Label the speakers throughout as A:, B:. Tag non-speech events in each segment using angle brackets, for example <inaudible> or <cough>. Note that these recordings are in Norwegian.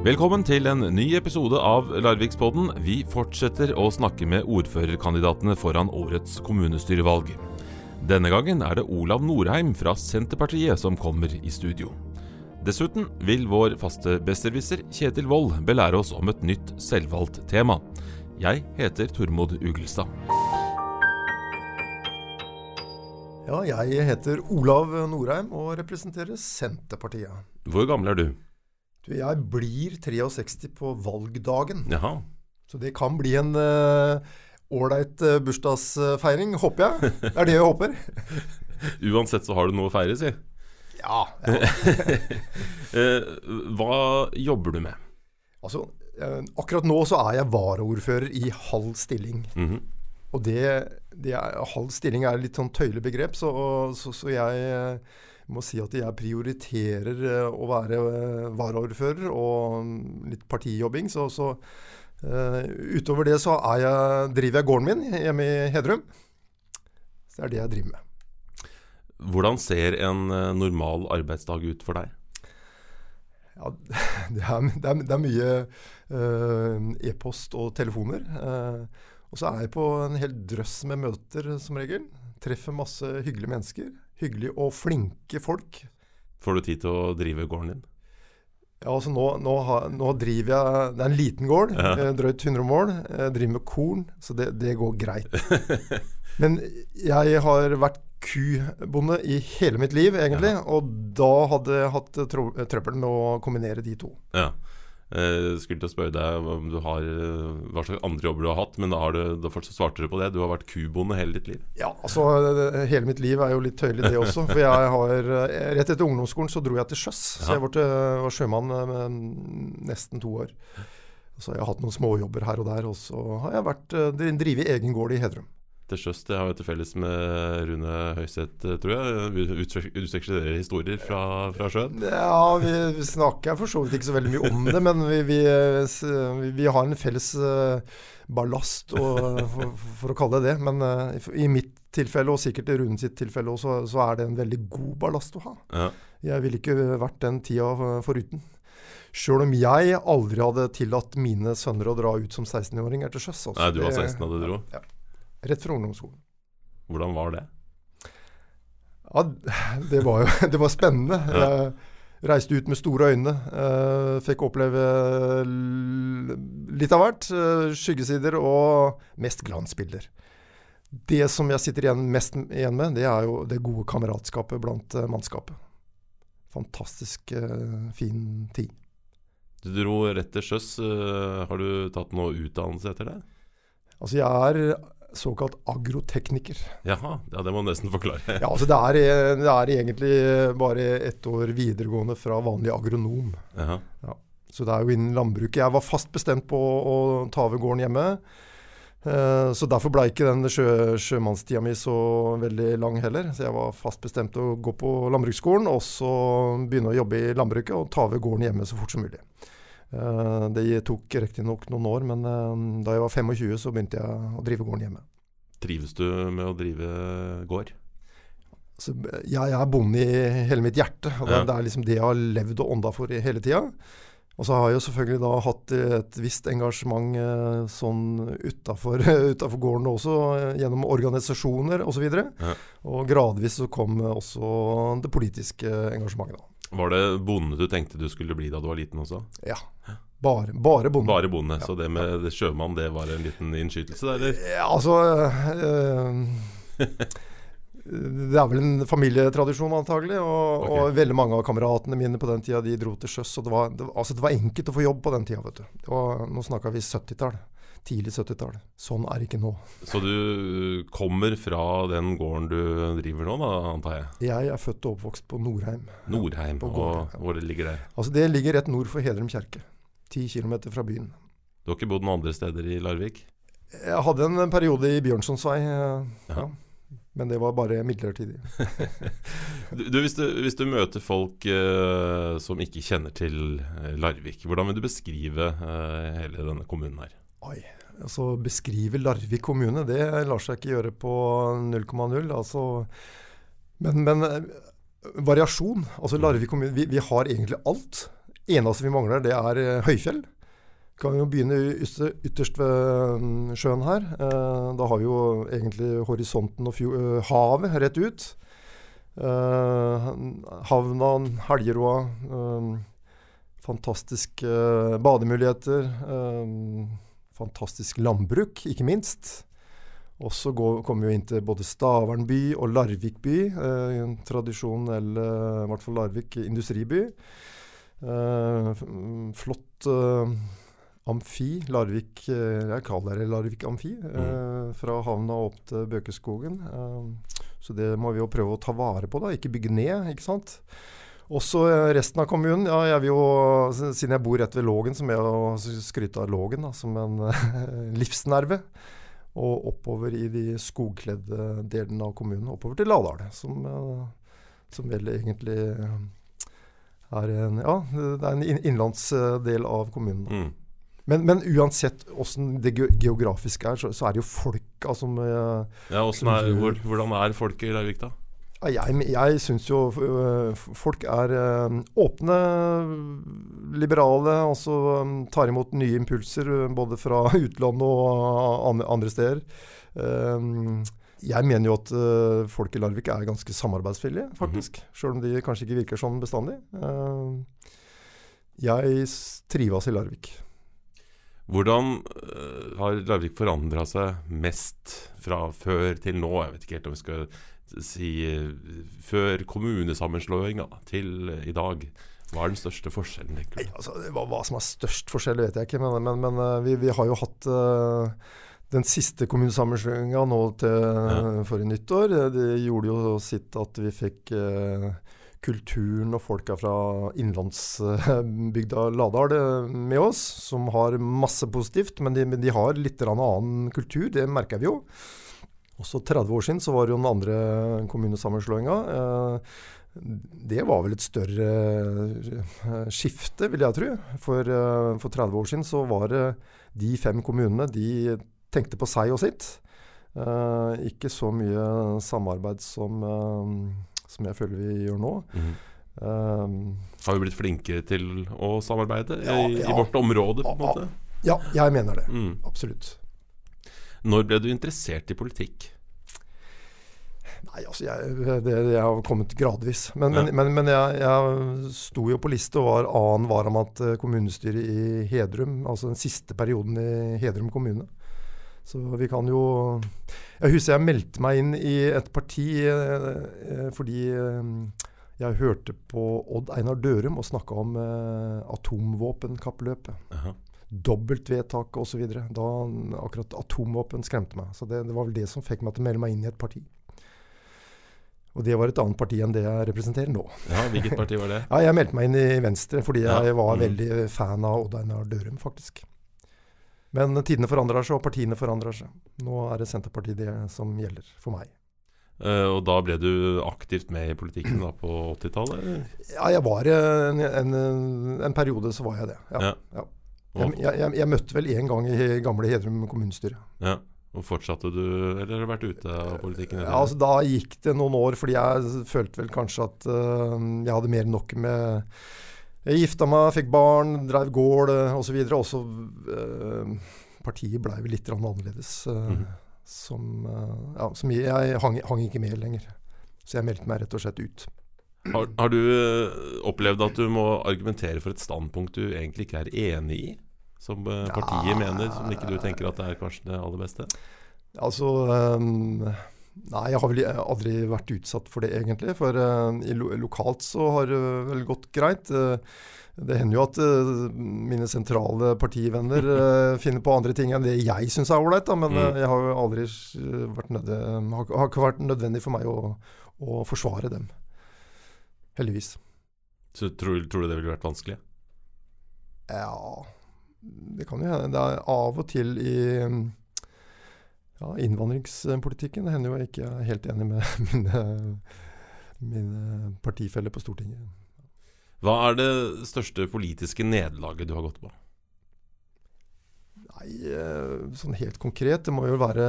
A: Velkommen til en ny episode av Larvikspodden. Vi fortsetter å snakke med ordførerkandidatene foran årets kommunestyrevalg. Denne gangen er det Olav Norheim fra Senterpartiet som kommer i studio. Dessuten vil vår faste besserwisser Kjetil Wold belære oss om et nytt selvvalgt tema. Jeg heter Tormod Ugelstad.
B: Ja, jeg heter Olav Norheim og representerer Senterpartiet.
A: Hvor gammel er du?
B: Du, jeg blir 63 på valgdagen,
A: Jaha.
B: så det kan bli en ålreit uh, bursdagsfeiring, håper jeg. <laughs> Det er det jeg håper.
A: Uansett så har du noe å feire, si.
B: Ja. ja. <laughs>
A: Eh, hva jobber du med?
B: Altså, eh, akkurat nå så er jeg varaordfører i halv stilling.
A: Mhm.
B: Og det, det er, halv stilling er litt sånn tøyelig begrep, så, så, så jeg eh, må si at jeg prioriterer eh, å være eh, varaordfører og litt partijobbing. Så, så uh, utover det så er jeg, driver jeg gården min hjemme i Hedrum. Så det er det jeg driver med.
A: Hvordan ser en normal arbeidsdag ut for deg?
B: Ja, <laughs> det er, det er, det er mye uh, e-post og telefoner. Uh, og så er jeg på en hel drøss med møter som regel. Treffer masse hyggelige mennesker. Hyggelige og flinke folk.
A: Får du tid til å drive gården din?
B: Ja, altså nå, nå, har, nå driver jeg Det er en liten gård,
A: Ja.
B: eh, drøyt 100 mål. Jeg driver med korn, så det, det går greit. <laughs> Men jeg har vært kubonde i hele mitt liv, egentlig. Og da hadde jeg hatt trøbbel med å kombinere de to.
A: Ja. Jeg skulle til å spørre deg om du har, eh, hva slags andre jobber du har hatt, men da, har du, da svarte du på det. Du har vært kubonde hele ditt liv.
B: Ja, altså Hele mitt liv er jo litt tøyelig, det også. For jeg har eh, Rett etter ungdomsskolen så dro jeg til sjøs. Så jeg var, til, var sjømann eh, med nesten to år. Så jeg har hatt noen småjobber her og der. Og så har jeg vært eh, drevet egen gård i Hedrum.
A: Til sjøs det har jo til felles med Rune Høiseth, eh, tror jeg. Utvek- Utveksler historier fra, fra sjøen?
B: Ja, vi, snakker for så vidt ikke så veldig mye om det, men vi, vi, eh, vi, har en felles eh, ballast, og, for, for å kalle det det. Men eh, i- mitt tilfelle, og sikkert i Rune sitt tilfelle også, så er det en veldig god ballast å ha.
A: Ja.
B: Jeg ville ikke vært den tida foruten. Sjøl om jeg aldri hadde tillatt mine sønner å dra ut som 16-åringer til sjøs. altså.
A: Nei, du var
B: Det-
A: 16 da du dro.
B: Ja. Rett fra ungdomsskolen.
A: Hvordan var det?
B: Ja, det var jo <laughs> det var spennende. Jeg reiste ut med store øyne. eh, fikk oppleve litt av hvert. eh, Skyggesider og mest glansbilder. Det som jeg sitter igjen mest igjen med, det er jo det gode kameratskapet blant eh, mannskapet. Fantastisk fin tid.
A: Du dro rett til sjøs. Har du tatt noe utdannelse etter det?
B: Altså, jeg er såkalt agrotekniker.
A: Jaha, ja, det må du nesten forklare.
B: Ja, altså det er, det er egentlig bare ett år videregående fra vanlig agronom.
A: Jaha.
B: Så det er jo innen landbruket. Jeg var fast bestemt på å ta over gården hjemme. Eh, Så derfor ble ikke den sjø, sjømannstida mi så veldig lang heller. Så jeg var fast bestemt å gå på landbruksskolen og så begynne å jobbe i landbruket og ta over gården hjemme så fort som mulig. Eh, Det tok riktignok noen år, men eh, da jeg var 25 så begynte jeg å drive gården hjemme.
A: Trives du med å drive gård?
B: Så jeg er bonde i hele mitt hjerte. og det,
A: Ja.
B: det er liksom det jeg har levd og ånda for hele tida. Og så har jeg jo selvfølgelig da hatt et visst engasjement eh, sånn utafor <laughs> gården også, gjennom organisasjoner osv. Og, så
A: Ja.
B: og gradvis så kom også det politiske engasjementet. da.
A: Var det bonde du tenkte du skulle bli da du var liten også?
B: Ja. Bare, bare bonde.
A: Bare bonde,
B: Ja.
A: så det med det sjømann det var en liten innskytelse, eller?
B: Ja, altså øh, Det er vel en familietradisjon, antagelig. Og,
A: okay.
B: og veldig mange av kameratene mine på den tida de dro til sjøs. Og det var, det, altså, det var enkelt å få jobb på den tida. vet du. Det var, nå snakka vi 70-tall. Tidlig 70-tall. Sånn er det ikke nå.
A: Så du kommer fra den gården du driver nå, da, antar jeg?
B: Jeg er født og oppvokst på Norheim.
A: Nordheim,
B: På
A: og hvor det ligger det?
B: Altså Det ligger rett nord for Hedrum kjerke. Ti kilometer fra byen.
A: Du har ikke bodd noen andre steder i Larvik?
B: Jeg hadde en periode i Bjørnsons vei.
A: Ja.
B: ja. men det var bare midlertidig. <laughs>
A: Du, du, hvis, du hvis du møter folk eh, som ikke kjenner til eh, Larvik, hvordan vil du beskrive eh, hele denne kommunen her?
B: Oi, altså Beskrive Larvik kommune, det lar seg ikke gjøre på 0,0. Altså, men, men eh, variasjon. Altså Larvik kommune, vi, vi har egentlig alt eneste vi mangler, det er eh, høyfjell. Kan vi jo begynne ytterst, ved mm, sjøen her. Eh, da har vi jo egentlig horisonten og fjord, havet rett ut. Havna, Helgeroa. fantastiske bademuligheter. Fantastisk landbruk, ikke minst. Og så kommer vi inn til både Stavern by og Larvik by. Eh, en tradisjonell, eh, i hvert fall Larvik, industriby. Eh, mm, flott eh, amfi. Larvik eh, Jeg kaller det Larvik amfi. Eh, fra havna opp til Bøkeskogen. Eh, så det må vi jo prøve å ta vare på, da. Ikke bygge ned, ikke sant. Også eh, resten av kommunen. Ja, jeg vil jo, siden jeg bor rett ved Lågen, så må jeg jo skryte av Lågen da, som en eh, <laughs> livsnerve. Og oppover i de skogkledde delene av kommunen, oppover til Ladal, som, eh, som vel egentlig eh, er en, ja, det er en innlandsdel av kommunen.
A: Mm.
B: Men, men uansett åssen det geografiske geografisk er, så, så er det jo folka som eh,
A: Ja, er, hvor, hvordan er folket i Larvik, da?
B: Jeg, jeg syns jo øh, folk er øh, åpne, liberale, altså tar imot nye impulser både fra <laughs> utlandet og andre, steder. Jeg mener jo at folk i Larvik er ganske samarbeidsvillige, faktisk. Sjøl om de kanskje ikke virker sånn bestandig. Jeg trives i Larvik.
A: Hvordan har Larvik forandra seg mest fra før til nå? Jeg vet ikke helt om vi skal si øh, før kommunesammenslåinga til i dag. Hva er den største forskjellen, du?
B: Altså, hva, hva som er størst forskjell, vet jeg ikke. Men, men, men øh, vi, vi har jo hatt uh, den siste kommunesammenslåinga nå til
A: Ja.
B: forrige nyttår. Det gjorde jo sitt at vi fikk uh, kulturen og folka fra innlandsbygda Ladal med oss, som har masse positivt. Men de, de har litt annen kultur, det merker vi jo. Også 30 år siden så var det jo den andre kommunesammenslåinga. Eh, det var vel et større eh, skifte, vil jeg tro. For, eh, for 30 år siden så var det de fem kommunene de tenkte på seg og sitt. Ikke så mye samarbeid som, som jeg føler vi gjør nå.
A: Mm.
B: Um,
A: Har vi blitt flinkere til å samarbeide
B: Ja,
A: i,
B: ja.
A: vårt område, på en måte?
B: ja, jeg mener det.
A: Mm.
B: Absolutt.
A: Når ble du interessert i politikk?
B: Nei, altså jeg, det, jeg har kommet gradvis. Men,
A: Ja.
B: men, men, jeg, jeg sto jo på liste og var annen varamann til kommunestyret i Hedrum. Altså den siste perioden i Hedrum kommune. Så vi kan jo Jeg husker jeg meldte meg inn i et parti eh, eh, fordi eh, jeg hørte på Odd Einar Dørum og snakka om eh, atomvåpenkappløpet.
A: Aha.
B: Dobbeltvedtak osv. Da akkurat atomvåpen skremte meg. Så det, det var vel det som fikk meg til å melde meg inn i et parti. Og det var et annet parti enn det jeg representerer nå.
A: Ja, Hvilket parti var det? <laughs>
B: Ja, jeg meldte meg inn i Venstre fordi
A: Ja,
B: jeg var
A: mm.
B: veldig fan av Odd Einar Dørum, faktisk. Men tidene forandrer seg, og partiene forandrer seg. Nå er det Senterpartiet det som gjelder for meg.
A: Uh, og da ble du aktivt med i politikken da på 80-tallet?
B: Ja, jeg var en, en, en periode så var jeg det. Ja.
A: Ja.
B: ja. Jeg, jeg, jeg, møtte vel én gang i gamle Hedrum kommunestyre.
A: ja. og fortsatte du, eller har du vært ute av politikken?
B: Ja, altså Da gikk det noen år, fordi jeg følte vel kanskje at uh, jeg hadde mer enn nok med Jeg gifta meg, fikk barn, drev gård osv. Og så uh, Partiet blei vel litt annerledes. annerledes. mm
A: -hmm.
B: Som, uh, ja, som jeg, jeg hang, hang ikke med lenger. Så jeg meldte meg rett og slett ut.
A: Har, har du eh, opplevd at du må argumentere for et standpunkt du egentlig ikke er enig i? Som eh, partiet
B: Ja.
A: mener, som ikke du tenker at det er kanskje det aller beste?
B: Altså um, Nei, jeg har vel aldri vært utsatt for det, egentlig. For uh, i lo lokalt så har det vel gått greit. Uh, det hender jo at uh, mine sentrale partivenner uh, <laughs> finner på andre ting enn det jeg syns er ålreit, men uh, jeg har jo aldri vært nødde, har, har ikke vært nødvendig for meg å, å forsvare dem. Heldigvis.
A: Så tror, tror du det ville vært vanskelig?
B: Ja Det kan jo hende. Det er av og til i ja, innvandringspolitikken det hender jo jeg ikke er helt enig med <laughs> mine, mine partifeller på Stortinget.
A: Hva er det største politiske nederlaget du har gått på?
B: Nei, sånn helt konkret. Det må jo være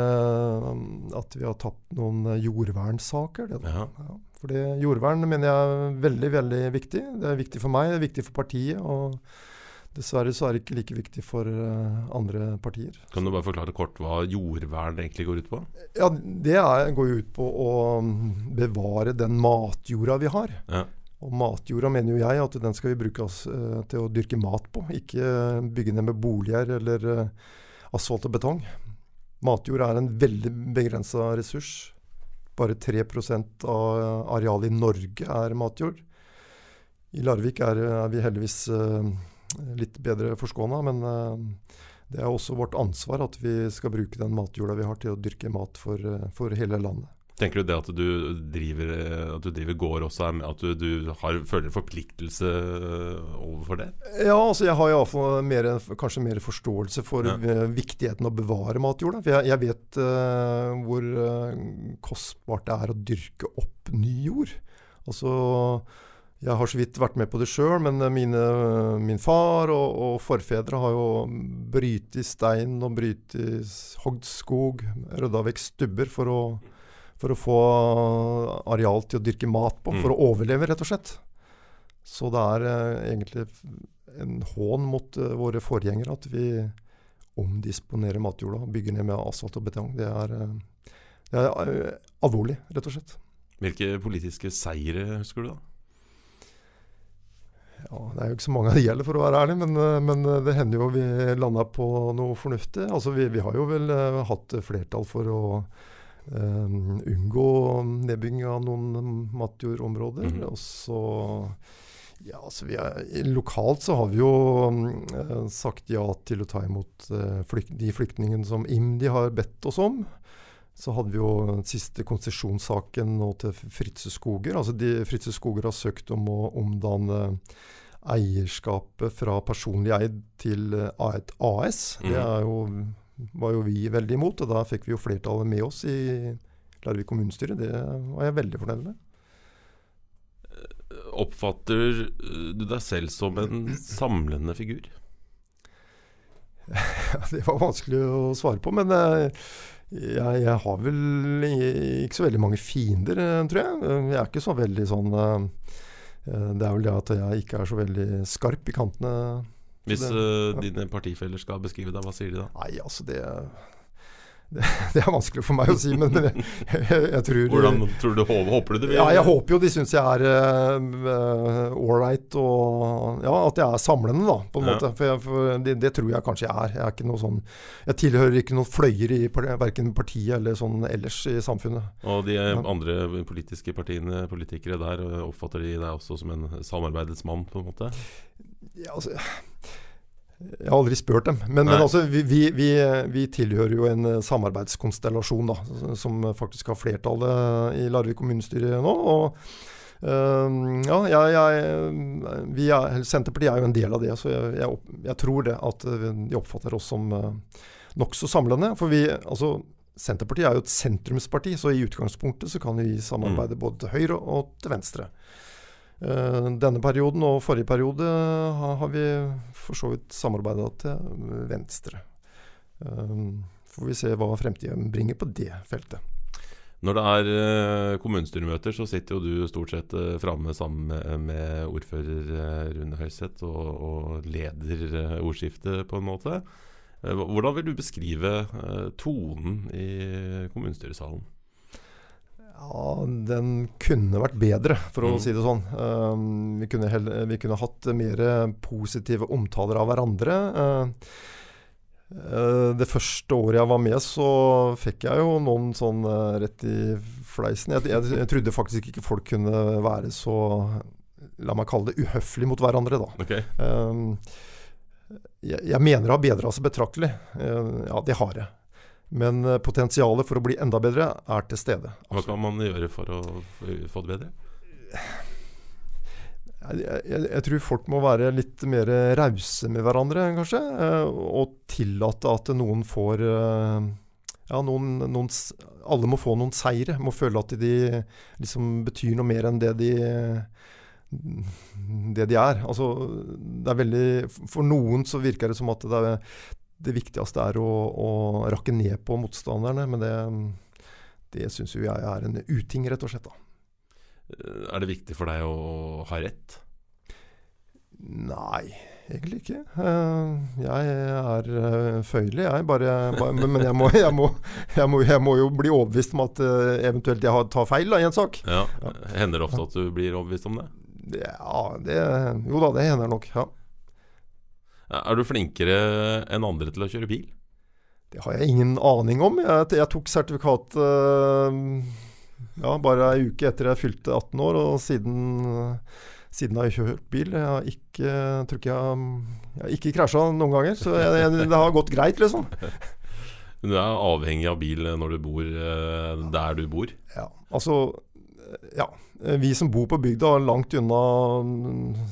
B: at vi har tapt noen jordvernsaker. Det,
A: Ja.
B: ja. For det, jordvern mener jeg er veldig, veldig viktig. Det er viktig for meg, det er viktig for partiet. Og dessverre så er det ikke like viktig for eh, andre partier.
A: Kan du bare forklare kort hva jordvern egentlig går ut på?
B: Ja, det er, går ut på å mm, bevare den matjorda vi har.
A: Ja.
B: Og matjorda mener jo jeg at den skal vi bruke oss, eh, til å dyrke mat på. Ikke eh, bygge ned med boliger eller eh, asfalt og betong. Matjord er en veldig begrensa ressurs. Bare 3% av arealet i Norge er matjord. I Larvik er, er vi heldigvis eh, litt bedre forskåna, men eh, det er også vårt ansvar at vi skal bruke den matjorda vi har til å dyrke mat for, eh, for hele landet.
A: Tenker du det at du driver, at du driver gård også, med, at du, du har, føler forpliktelse overfor det?
B: Ja, altså jeg har iallfall mer, kanskje mer forståelse for
A: Ja.
B: eh, viktigheten av å bevare matjorda. For jeg, jeg vet uh, hvor eh, kostbart det er å dyrke opp ny jord. Altså, jeg har så vidt vært med på det sjøl, men eh, mine, min far og, og forfedre har jo brytet stein og brytet hogd skog, rydda vekk stubber for å, for å få areal til å dyrke mat på, for
A: Mm.
B: å overleve, rett og slett. Så det er eh, egentlig en hån mot eh, våre forgjengere at vi omdisponerer matjorda og bygger ned med asfalt og betong. Det er, eh, det er eh, alvorlig, rett og slett.
A: Hvilke politiske seire husker du da?
B: Ja, det er jo ikke så mange av de gjelder, for å være ærlig, men, eh, men eh, det hender jo vi landa på noe fornuftig. Altså, vi, vi har jo vel hatt flertall for å unngå nedbygging av noen matjordområder.
A: Mhm.
B: Og så ja, altså vi er, Lokalt så har vi jo eh, sagt ja til å ta imot eh, flykt, de flyktningene som IMDi har bedt oss om. Så hadde vi jo den siste konsesjonssaken nå til Fritze Skoger. Altså de, Fritze Skoger har søkt om å omdanne eierskapet fra personlig eid til eh, et AS. Det
A: Mhm.
B: er jo, var jo vi veldig imot, og da fikk vi jo flertallet med oss i Larvik kommunestyre. Det var jeg veldig fornøyd med.
A: Oppfatter du deg selv som en samlende figur? <laughs>
B: Det var vanskelig å svare på, men eh, jeg, jeg har vel ikke så veldig mange fiender, eh, tror jeg. Eh, Jeg er ikke så veldig sånn eh, eh, Det er vel det at jeg ikke er så veldig skarp i kantene.
A: Hvis
B: det-
A: eh,
B: ja.
A: dine partifeller skal beskrive deg, hva sier de da?
B: Nei, altså det <laughs> det, det er vanskelig for meg å si, men <laughs> jeg, jeg, jeg tror
A: Hvordan tror du, håper, du det vil?
B: Ja, jeg håper jo de syns jeg er ålreit, og ja, at jeg er samlende, da, på en
A: Ja.
B: måte. For, jeg, for det, det tror jeg kanskje jeg er. Jeg er ikke noe sånn Jeg tilhører ikke noen fløyer i verken partiet eller sånn ellers i samfunnet.
A: Og de eh, andre politiske partiene, politikere der, eh, oppfatter de deg også som en samarbeidets mann, på en måte?
B: Ja, altså, jeg har aldri spurt dem. Men, men altså, vi, vi, vi, vi tilhører jo en eh, samarbeidskonstellasjon da, som faktisk har flertallet i Larvik kommunestyre nå. og Uh, ja, jeg, jeg, vi er, Senterpartiet er jo en del av det, så jeg, jeg, jeg tror det at eh, de oppfatter oss som uh, nokså samlende. For vi, altså, Senterpartiet er jo et sentrumsparti, så i utgangspunktet så kan vi samarbeide både til høyre og til venstre. Eh, denne perioden og forrige periode har, vi for så vidt samarbeida til venstre. Eh, får vi se hva fremtiden bringer på det feltet.
A: Når det er eh, kommunestyremøter, så sitter jo du stort sett framme sammen med, ordfører Rune Høiseth og, og leder ordskiftet, på en måte. Hvordan vil du beskrive tonen i kommunestyresalen?
B: Ja, den kunne vært bedre, for å
A: Mm.
B: si det sånn. Um, vi, kunne heller, vi kunne hatt mer positive omtaler av hverandre. Uh, uh, det første året jeg var med, så fikk jeg jo noen sånn uh, rett i fleisen. Jeg, jeg, jeg trodde faktisk ikke folk kunne være så La meg kalle det uhøflig mot hverandre, da.
A: Okay.
B: Um, jeg, jeg mener det har bedra seg betraktelig. Ja, det har jeg. Men uh, potensialet for å bli enda bedre er til stede.
A: Hva kan man gjøre for å få det bedre?
B: Jeg, jeg, jeg tror folk må være litt mer rause med hverandre, kanskje. eh, Og tillate at noen får eh, Ja, noen, noen Alle må få noen seire. Må føle at de liksom betyr noe mer enn det de det de er. Altså, det er veldig For noen så virker det som at det er, det viktigste er å, å, rakke ned på motstanderne. Men det, det syns jo jeg er en uting, rett og slett. da.
A: Er det viktig for deg å ha rett?
B: Nei, egentlig ikke. Eh, jeg er eh, føyelig, jeg. Bare, bare, men jeg må, jeg, må, jeg, må, jeg må, jo bli overbevist om at eh, eventuelt jeg tar feil da, i en sak.
A: Ja, Hender det ofte at du blir overbevist om det?
B: Ja, det, jo da, det hender nok. ja.
A: Er du flinkere enn andre til å kjøre bil?
B: Det har jeg ingen aning om. Jeg, jeg tok sertifikat ja, bare ei uke etter jeg fylte 18 år, og siden siden har jeg kjørt bil. Jeg har ikke, tror ikke jeg, jeg har ikke krasja noen ganger, så jeg, det har gått greit, liksom. <laughs>
A: Du er avhengig av bil når du bor eh, der du bor?
B: Ja, altså Ja. Vi som bor på bygda, er langt unna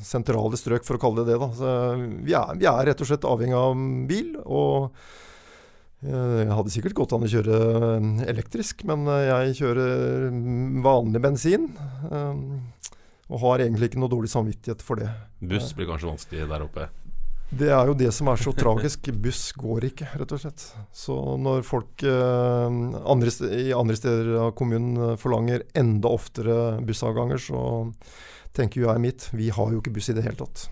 B: sentrale strøk, for å kalle det det. Da. Vi er, vi, er, rett og slett avhengig av bil. og jeg eh, hadde sikkert gått an å kjøre elektrisk, men jeg kjører vanlig bensin. Og har egentlig ikke noe dårlig samvittighet for det.
A: Buss blir kanskje vanskelig der oppe?
B: Det er jo det som er så tragisk. Buss går ikke, rett og slett. Så når folk eh, andre i andre steder av kommunen eh, forlanger enda oftere bussavganger, så tenker jo jeg mitt. Vi har jo ikke buss i det hele tatt.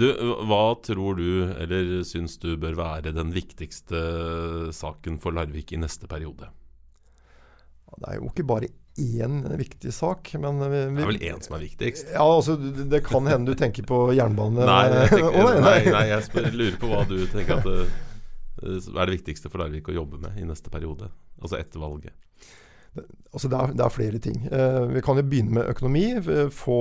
A: Du, hva tror du, eller syns du bør være den viktigste saken for Larvik i neste periode?
B: Det er jo ikke bare én viktig sak, men vi,
A: vi, Det er vel én som er viktigst?
B: Ja, altså det, det kan hende du tenker på jernbane
A: Nei, tenker, oh, nei, nei. nei, jeg spør, lurer på hva du tenker at det, <laughs> eh, er det viktigste for Larvik å jobbe med i neste periode? Altså etter valget?
B: Altså det, er, det er flere ting. Eh, vi kan jo begynne med økonomi. Få,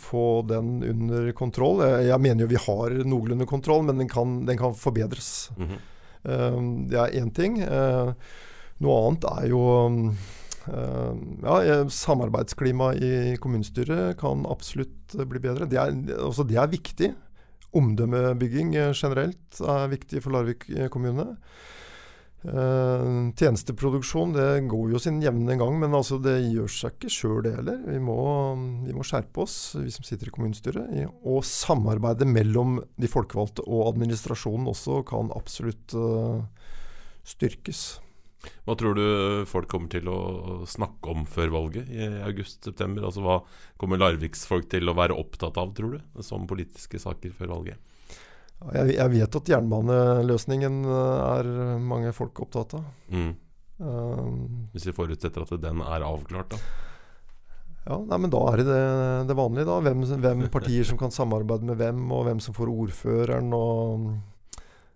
B: få, den under kontroll. Eh, jeg mener jo vi har noenlunde kontroll, men den kan, den kan forbedres. Mm -hmm. eh, det er én ting. Eh, noe annet er jo Uh, ja, Samarbeidsklima i kommunestyret kan absolutt bli bedre. Det er, også det er viktig. Omdømmebygging generelt er viktig for Larvik kommune. Uh, tjenesteproduksjon det går jo sin jevne gang, men altså det gjør seg ikke sjøl det heller. Vi må, vi må, skjerpe oss, vi som sitter i kommunestyret. Og samarbeidet mellom de folkevalgte og administrasjonen også kan absolutt uh, styrkes.
A: Hva tror du folk kommer til å snakke om før valget i august-september? Altså Hva kommer Larviks-folk til å være opptatt av, tror du, som politiske saker før valget?
B: Jeg, vet at jernbaneløsningen eh, er mange folk opptatt av. Mm.
A: Um, Hvis vi forutsetter at den er avklart, da?
B: Ja, nei, men Da er det det, det vanlige. da hvem, hvem partier som kan samarbeide med hvem, og hvem som får ordføreren. og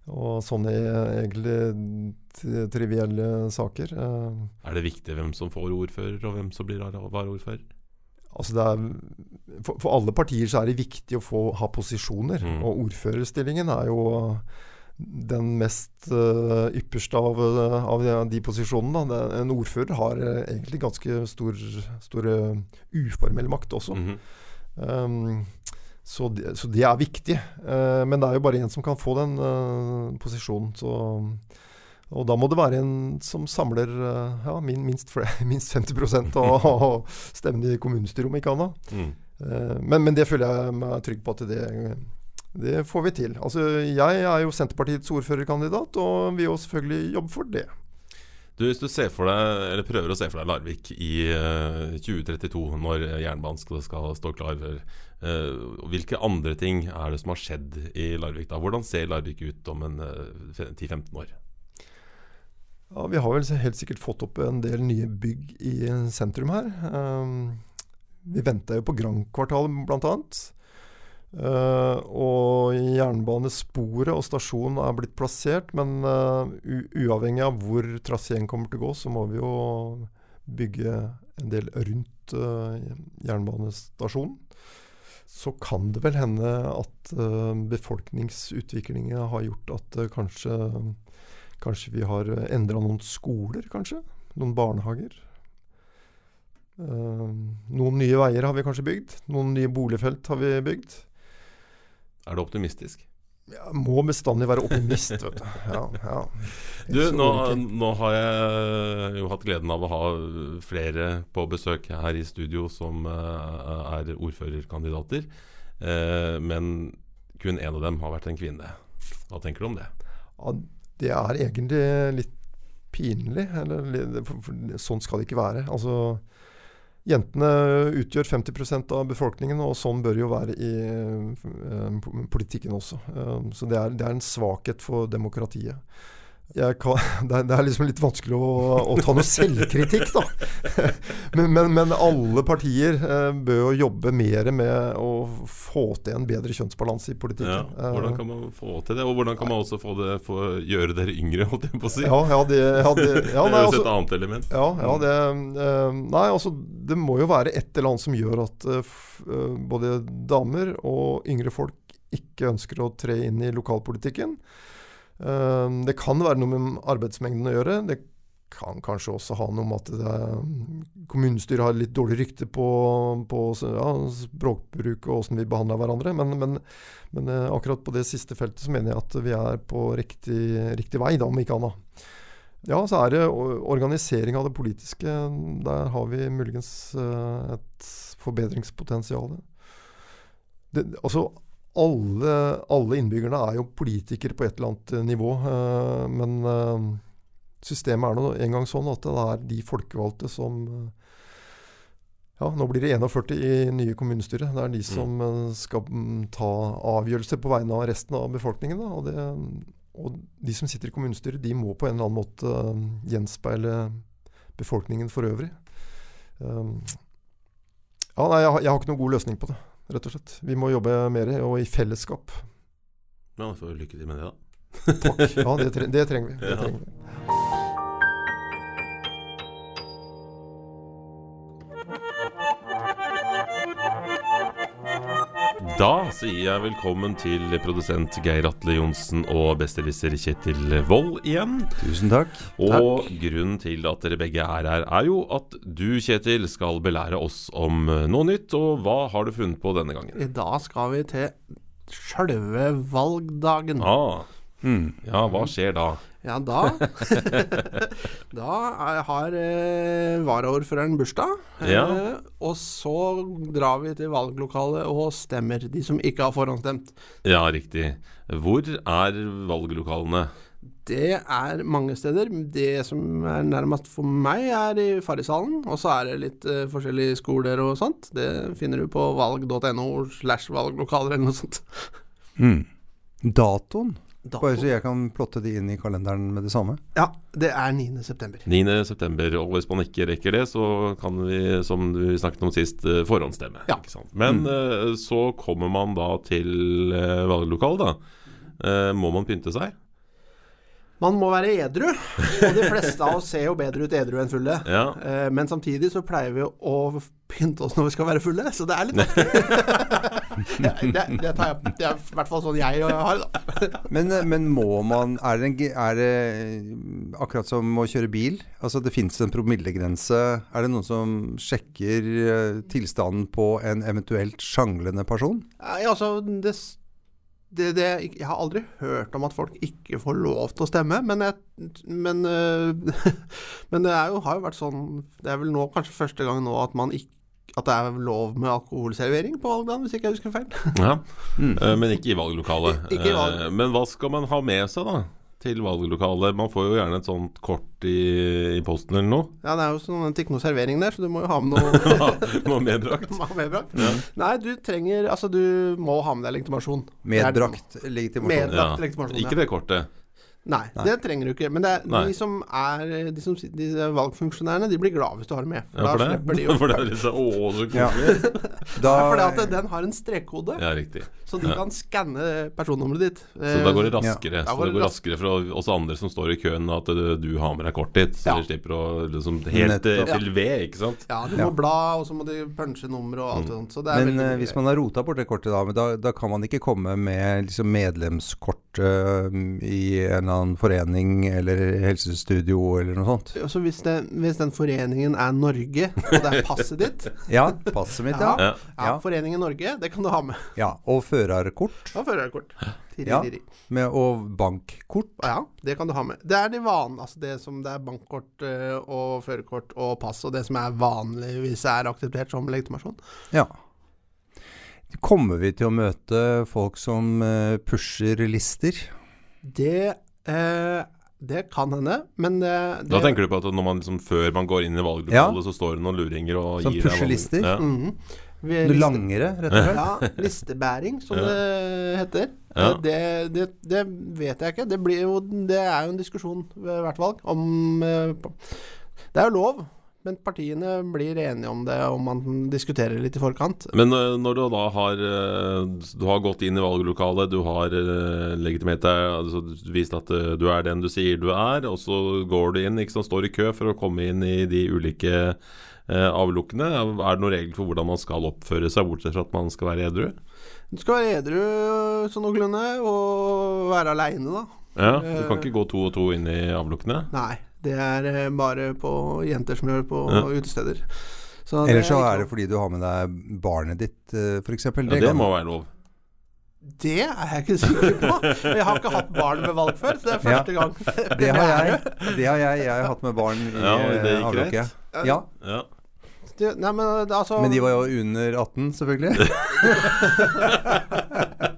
B: og sånne egentlig trivielle saker. Eh.
A: Er det viktig hvem som får ordfører, og hvem som blir varaordfører?
B: Altså for, for, alle partier så er det viktig å få, ha posisjoner. Mm. Og ordførerstillingen er jo den mest uh, ypperste av, av, de posisjonene. Da. en ordfører har egentlig ganske stor, stor uformell makt også. Mm -hmm. um, så det, så de, er viktig. Eh, men det er jo bare én som kan få den eh, posisjonen. Så, og da må det være en som samler eh, ja, minst, <laughs> minst 50 av, av stemmene i kommunestyret, om ikke annet. Mm. Eh, men, men, det føler jeg meg trygg på at det, det får vi til. Altså, jeg er jo Senterpartiets ordførerkandidat, og vil jo selvfølgelig jobbe for det.
A: Du, Hvis du for deg, eller prøver å se for deg Larvik i uh, eh, 2032, når jernbanen skal, stå klar, uh, hvilke andre ting er det som har skjedd i Larvik da? Hvordan ser Larvik ut om en uh, eh, 10-15 år?
B: Ja, Vi har vel helt sikkert fått opp en del nye bygg i sentrum her. Um, vi venta jo på Grand-kvartalet bl.a. Uh, og jernbanesporet og stasjonen er blitt plassert, men uavhengig av hvor traseen kommer til å gå, så må vi jo bygge en del rundt jernbanestasjonen. Så kan det vel hende at uh, befolkningsutviklinga har gjort at kanskje, kanskje vi har endra noen skoler, kanskje? Noen barnehager. noen nye veier har vi kanskje bygd. Noen nye boligfelt har vi bygd.
A: Er du optimistisk?
B: Jeg må bestandig være optimist, vet du. Ja, ja.
A: du nå, nå, har jeg jo hatt gleden av å ha flere på besøk her i studio som uh, er ordførerkandidater. Uh, men kun én av dem har vært en kvinne. Hva tenker du om det?
B: Ja, det er egentlig litt pinlig. Eller, sånn skal det ikke være. Altså, jentene utgjør 50% av befolkningen, og sånn bør jo være i uh, politikken også. Uh, så det er, det er en svakhet for demokratiet kan, <laughs> det, er, liksom litt vanskelig å, å ta noe selvkritikk, da. <laughs> Men, men, men alle partier eh, bør jo jobbe mer med å få til en bedre kjønnsbalanse i politikken.
A: Ja, hvordan kan man få til det, og hvordan kan man også få det, få gjøre dere yngre, holdt jeg på å si?
B: Ja, ja, det, ja, det, <laughs> ja,
A: nei, altså, et annet element.
B: Ja, ja det, eh, nei, altså, det må jo være et eller annet som gjør at eh, både damer og yngre folk ikke ønsker å tre inn i lokalpolitikken. Ehm, det kan være noe med arbeidsmengden å gjøre. Det kan kanskje også ha noe med at det, kommunestyret har litt dårlig rykte på, på ja, språkbruk og åssen vi behandler hverandre. Men, men, men, eh, akkurat på det siste feltet så mener jeg at vi er på riktig, riktig vei, da, om ikke annet. Ja, så er det organisering av det politiske. Der har vi muligens eh, et forbedringspotensial. Det, altså, alle, alle, innbyggerne er jo politikere på et eller annet eh, nivå. Uh, men uh, systemet er nå en gang sånn at det er de folkevalgte som ja, Nå blir det 41 i nye kommunestyret. Det er de som mm. skal um, ta avgjørelser på vegne av resten av befolkningen. Da, og, det, og, de som sitter i kommunestyret, de må på en eller annen måte gjenspeile befolkningen for øvrig. Ja, nei, jeg, jeg har ikke noen god løsning på det rett og slett. Vi må jobbe mer, og i fellesskap.
A: Ja, får lykke til med det, da.
B: Takk. Ja, det, tre det trenger vi. Det trenger vi.
A: Da sier jeg velkommen til produsent Geir Atle Johnsen og besserwisser Kjetil Wold igjen.
C: Tusen takk.
A: Og takk. grunnen til at dere begge er her, er jo at du, Kjetil, skal belære oss om noe nytt. Og hva har du funnet på denne gangen?
D: I dag skal vi til sjølve valgdagen.
A: Ah. Mm. Ja, hva skjer da?
D: Ja, da <laughs> Da har eh, varaordføreren bursdag.
A: Ja.
D: Eh, og så drar vi til valglokalet og stemmer, de som ikke har forhåndsstemt.
A: Ja, riktig. Hvor er valglokalene?
D: Det er mange steder. Det som er nærmest for meg, er i Farrishallen. Og så er det litt uh, forskjellige skoler og sånt. Det finner du på valg.no slash valglokaler eller noe sånt.
C: Mm. Datoen? Dato. Bare så jeg kan plotte de inn i kalenderen med det samme?
D: Ja, det er 9.9.
A: 9.9. Og hvis man ikke rekker det, så kan vi, som du snakket om sist, eh, forhåndsstemme.
D: Ja.
A: Men mm. uh, så kommer man da til uh, valglokalet, da. Må man pynte seg?
D: Man må være edru, og de fleste av oss ser jo bedre ut edru enn fulle.
A: Ja.
D: Eh, men samtidig så pleier vi å pynte oss når vi skal være fulle, så det er litt <laughs> det, det, det, tar jeg, det er i hvert fall sånn jeg har det,
C: da. <laughs> men, eh, men, må man er det, en, er det, akkurat som å kjøre bil? Altså det fins en promillegrense. Er det noen som sjekker eh, tilstanden på en eventuelt sjanglende person?
D: Nei, altså det det, det, jeg har aldri hørt om at folk ikke får lov til å stemme, men, jeg, men, øh, <laughs> men det jo, har jo vært sånn Det er vel nå kanskje første gang nå at, man ikke, at det er lov med alkoholservering på valgdagen, hvis ikke jeg husker feil. <laughs>
A: Ja, mm. uh, Men ikke i valglokalet. Ikke i valg. uh, men hva skal man ha med seg, da? til valglokalet. Man får jo gjerne et sånt kort i, i posten eller noe.
D: Ja, det er jo sånn, ikke noe servering der, så du må jo ha med <laughs> noe
A: Noe medbrakt. <laughs>
D: medbrakt. Ja. Nei, du trenger Altså, du må ha med deg legitimasjon.
C: Medbrakt legitimasjon.
D: Medbrakt legitimasjon
A: ja. Ikke det kortet.
D: Nei, Nei, det trenger du ikke. Men det er de som er de, som, de valgfunksjonærene, de blir glad hvis du har dem med.
A: For ja, for da slipper de jo <laughs> For det er <laughs> liksom Å, så koselig.
D: Ja. da, fordi at den har en strekkode,
A: ja, riktig.
D: så du
A: ja.
D: kan skanne personnummeret ditt.
A: Så da går det raskere. Ja. Så det går raskere for oss andre som står i køen, at du har med deg kortet ditt. Så de slipper å liksom helt til ved, ikke sant.
D: Ja, du må bla, og så må de punche nummer og alt mm. sånt. Så
C: Men hvis man har rota bort det kortet, da, da, da, kan man ikke komme med liksom medlemskort uh, i en eller annen forening eller helsestudio eller noe sånt.
D: Så hvis, det, hvis den foreningen er Norge, og det er passet ditt <laughs>
C: Ja, passet mitt, ja.
D: Ja, ja. Foreningen Norge, det kan du ha med.
C: Ja, Og førerkort.
D: Og førerkort.
C: Ja, med, og bankkort.
D: Ja, det kan du ha med. Det er de vanlige, altså det som det er bankkort eh, og førerkort og pass, og det som er vanligvis er akseptert som legitimasjon.
C: Ja. Kommer vi til å møte folk som uh, pusher lister?
D: Det Eh, det kan hende, men det, det
A: Da tenker du på at når man liksom, før man går inn i valglokalet, så står det noen luringer og
C: Som
A: gir deg valg-
C: pushelister?
A: Ja.
D: Mm -hmm.
C: Du
D: liste-
C: langere, rett og slett?
D: Ja, listebæring, som
A: Ja.
D: det heter.
A: Ja.
D: Eh, Det, det, det vet jeg ikke. Det, blir jo, det er jo en diskusjon ved hvert valg om eh, Det er jo lov, men partiene blir enige om det om man diskuterer litt i forkant.
A: Men øh, når du da har øh, Du har gått inn i valglokalet, du har legitimert deg, altså vist at du er den du sier du er, og så går du inn, ikke sant, står i kø for å komme inn i de ulike avlukkene. Er det noen regler for hvordan man skal oppføre seg, bortsett fra at man skal være edru?
D: Du skal være edru sånn noenlunde, og være aleine, da.
A: Ja, du kan ikke gå to og to inn i avlukkene?
D: Nei, det er eh, bare på jenter som gjør det på
A: Ja.
D: utesteder. Så
C: Eller så
D: er,
C: er det fordi du har med deg barnet ditt, eh, f.eks.
A: Ja, det må være lov.
D: Det er jeg ikke sikker på. Jeg har ikke hatt barn med valg før, så det er
C: Ja.
D: første gang.
C: Det har jeg. Det har jeg. Jeg har hatt med barn i
A: Ja, det
C: eh, avlukket. Ja,
A: Ja.
D: Det, nei, men altså
C: men de var jo under 18, selvfølgelig. <laughs>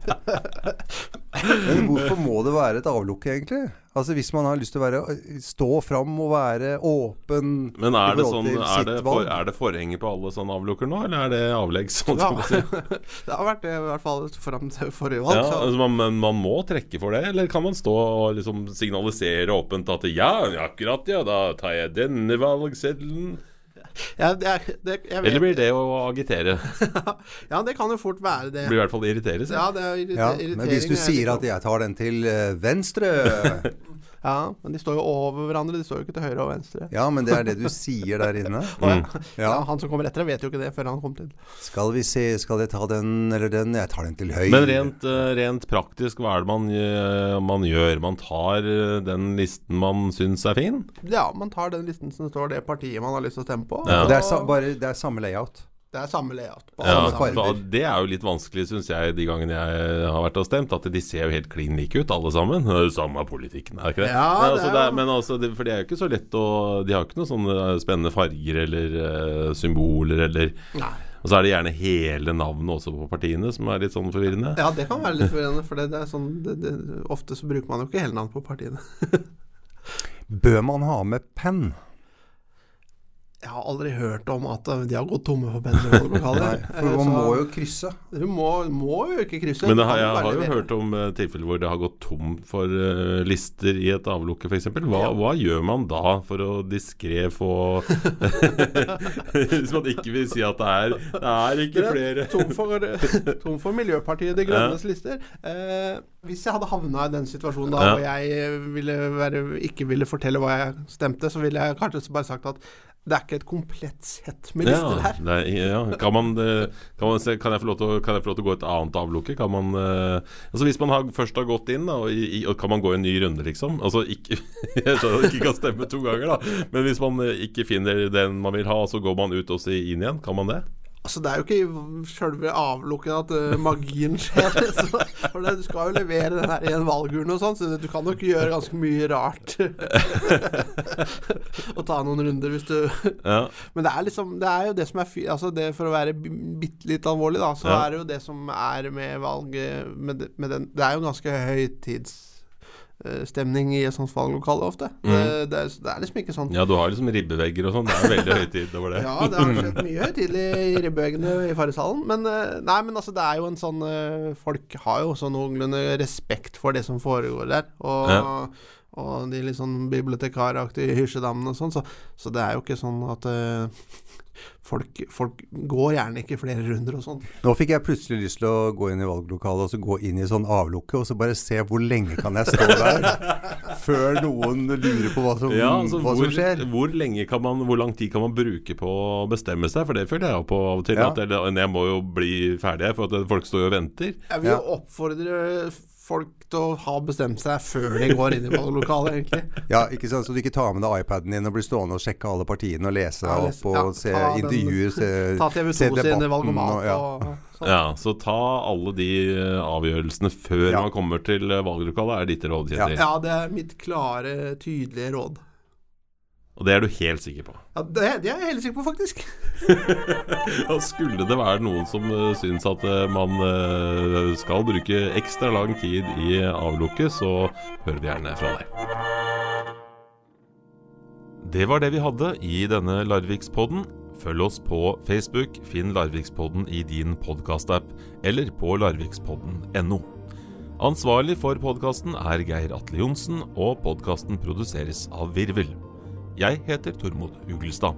C: Men hvorfor må det være et avlukke, egentlig? Altså Hvis man har lyst til å være, stå fram og være åpen
A: Men er det, sånn, er, det for, er det forhenger på alle sånne avlukker nå, eller er det avlegg? sånn
D: ja,
A: sier? <laughs>
D: Det har vært det i hvert fall fram til forrige valg.
A: Ja, altså man, men man må trekke for det, eller kan man stå og liksom signalisere åpent at ja, akkurat ja, da tar jeg denne valgseddelen?
D: Ja, det, er- det, jeg vet,
A: Eller blir det å agitere? <laughs>
D: ja, det kan jo fort være det.
A: Blir i hvert fall irritere.
D: Ja, det er irriter
C: ja. Men hvis du
D: er
C: sier at 'jeg tar den til eh, venstre' <laughs>
D: Ja, men de står jo over hverandre. De står jo ikke til høyre og venstre.
C: Ja, men det er det du sier der inne. <laughs>
A: Mm.
D: Ja,
C: Ja.
D: Han som kommer etter deg, vet jo ikke det før han kommer til.
C: Skal vi se, skal jeg ta den eller den? Jeg tar den til høyre.
A: Men rent, eh, rent praktisk, hva er det man, eh, man gjør? Man tar eh, den listen man syns er fin?
D: Ja, man tar den listen som står det partiet man har lyst til å stemme på.
A: Ja.
C: Og det er, sa, bare, det er samme layout.
D: Det er samme layout. På
A: Ja,
C: samme
A: for det er jo litt vanskelig, syns jeg, de gangene jeg har vært og stemt. At de ser jo helt klin like ut, alle sammen. Det er jo Samme politikken, er ikke det?
D: Ja,
A: men, altså, det er, men altså, det, for det er jo ikke så lett å De har jo ikke noen sånne spennende farger eller uh, symboler eller
D: Nei.
A: Og så er det gjerne hele navnet også på partiene, som er litt sånn forvirrende.
D: Ja, det kan være litt forvirrende, for det, det er sånn det, det, Ofte så bruker man jo ikke hele navnet på partiene. <laughs>
C: Bør man ha med penn?
D: Jeg har aldri hørt om at de har gått tomme for valglokalet.
C: For man må jo krysse.
D: Du må, må jo ikke krysse.
A: Men det har, jeg har jo hørt om uh, tilfeller hvor det har gått tom for uh, lister i et avlukke, f.eks. Hva,
D: Ja.
A: hva gjør man da for å diskré få <laughs> Hvis man ikke vil si at det er Det er ikke
D: Dere,
A: flere
D: Tom for, tom for Miljøpartiet De Grønnes lister. Uh, hvis jeg hadde havna i den situasjonen da
A: Ja.
D: og jeg ville være, ikke ville fortelle hva jeg stemte, så ville jeg kanskje bare sagt at det er ikke et komplett sett med lister
A: Ja,
D: her.
A: er, ja. Kan, man, eh, kan, man se, kan, jeg få lov til å, gå et annet avlukke? Kan man eh, Altså Hvis man har, først har gått inn, da, og, i, og kan man gå en ny runde, liksom? Altså ikke <laughs> Jeg skjønner at det ikke kan stemme to ganger, da. Men hvis man eh, ikke finner den man vil ha, så går man ut og inn igjen. Kan man det?
D: Altså Det er jo ikke i sjølve avlukket at uh, magien skjer. <laughs> Så, for det, du skal jo levere den her i en valgurne og sånn, så du kan nok gjøre ganske mye rart. <laughs> og ta noen runder hvis du <laughs>
A: Ja.
D: Men det er liksom Det er jo det som er. Altså det For å være bitte litt alvorlig, da, så
A: Ja.
D: er det jo det som er med valget med, det- med den Det er jo ganske høytidsstemning i et sånt valglokale ofte.
A: Mm.
D: Det, det, er, det er liksom ikke sånn
A: ja, du har liksom ribbevegger og sånn. Det er veldig høytid over det. <laughs>
D: ja, det har skjedd <laughs> mye høytidelig i ribbeveggene i Farrishallen. Men eh, nei, men altså, det er jo en sånn eh, Folk har jo også noenlunde respekt for det som foregår der. Og,
A: Ja.
D: Og de litt sånn bibliotekaraktige hysjedammene og sånn. Så, så det er jo ikke sånn at uh, folk, folk går gjerne ikke flere runder og sånn.
C: Nå fikk jeg plutselig lyst til å gå inn i valglokalet og så gå inn i sånn avlukke og så bare se hvor lenge kan jeg stå der <laughs> før noen lurer på hva som,
A: Ja, altså
C: hva
A: hvor,
C: som skjer.
A: hvor lenge kan man Hvor lang tid kan man bruke på å bestemme seg? For det føler jeg jo på av og til.
C: Ja.
A: At jeg, jeg må jo bli ferdig, for at folk står jo og venter.
D: Jeg vil jo oppfordre folk til å ha bestemt seg før de går inn i valglokalet, egentlig. <laughs>
C: Ja, ikke sant? Så du ikke tar med deg iPaden din og blir stående og sjekke alle partiene og lese deg opp og
D: ja,
C: se
D: den-
C: intervjuer, se,
D: Ta TV2
C: se
D: sine
C: debatten
D: valgomat
C: og- ja.
D: og sånn.
A: Ja, Så ta alle de eh, avgjørelsene før
C: Ja.
A: man kommer til eh, valglokalet, er ditt råd, Kjetil.
D: Ja, det er mitt klare, tydelige råd.
A: Og det er du helt sikker på?
D: Ja, det, det er jeg helt sikker på, faktisk. <laughs>
A: Skulle det være noen som uh, syns at uh, man uh, skal bruke ekstra lang tid i avlukket, så hører vi gjerne fra deg. Det var det vi hadde i denne Larvikspodden. Følg oss på Facebook, finn Larvikspodden i din podkastapp, eller på larvikspodden.no. Ansvarlig for podkasten er Geir Atle Johnsen, og podkasten produseres av Virvel. Jeg heter Tormod Uglestad.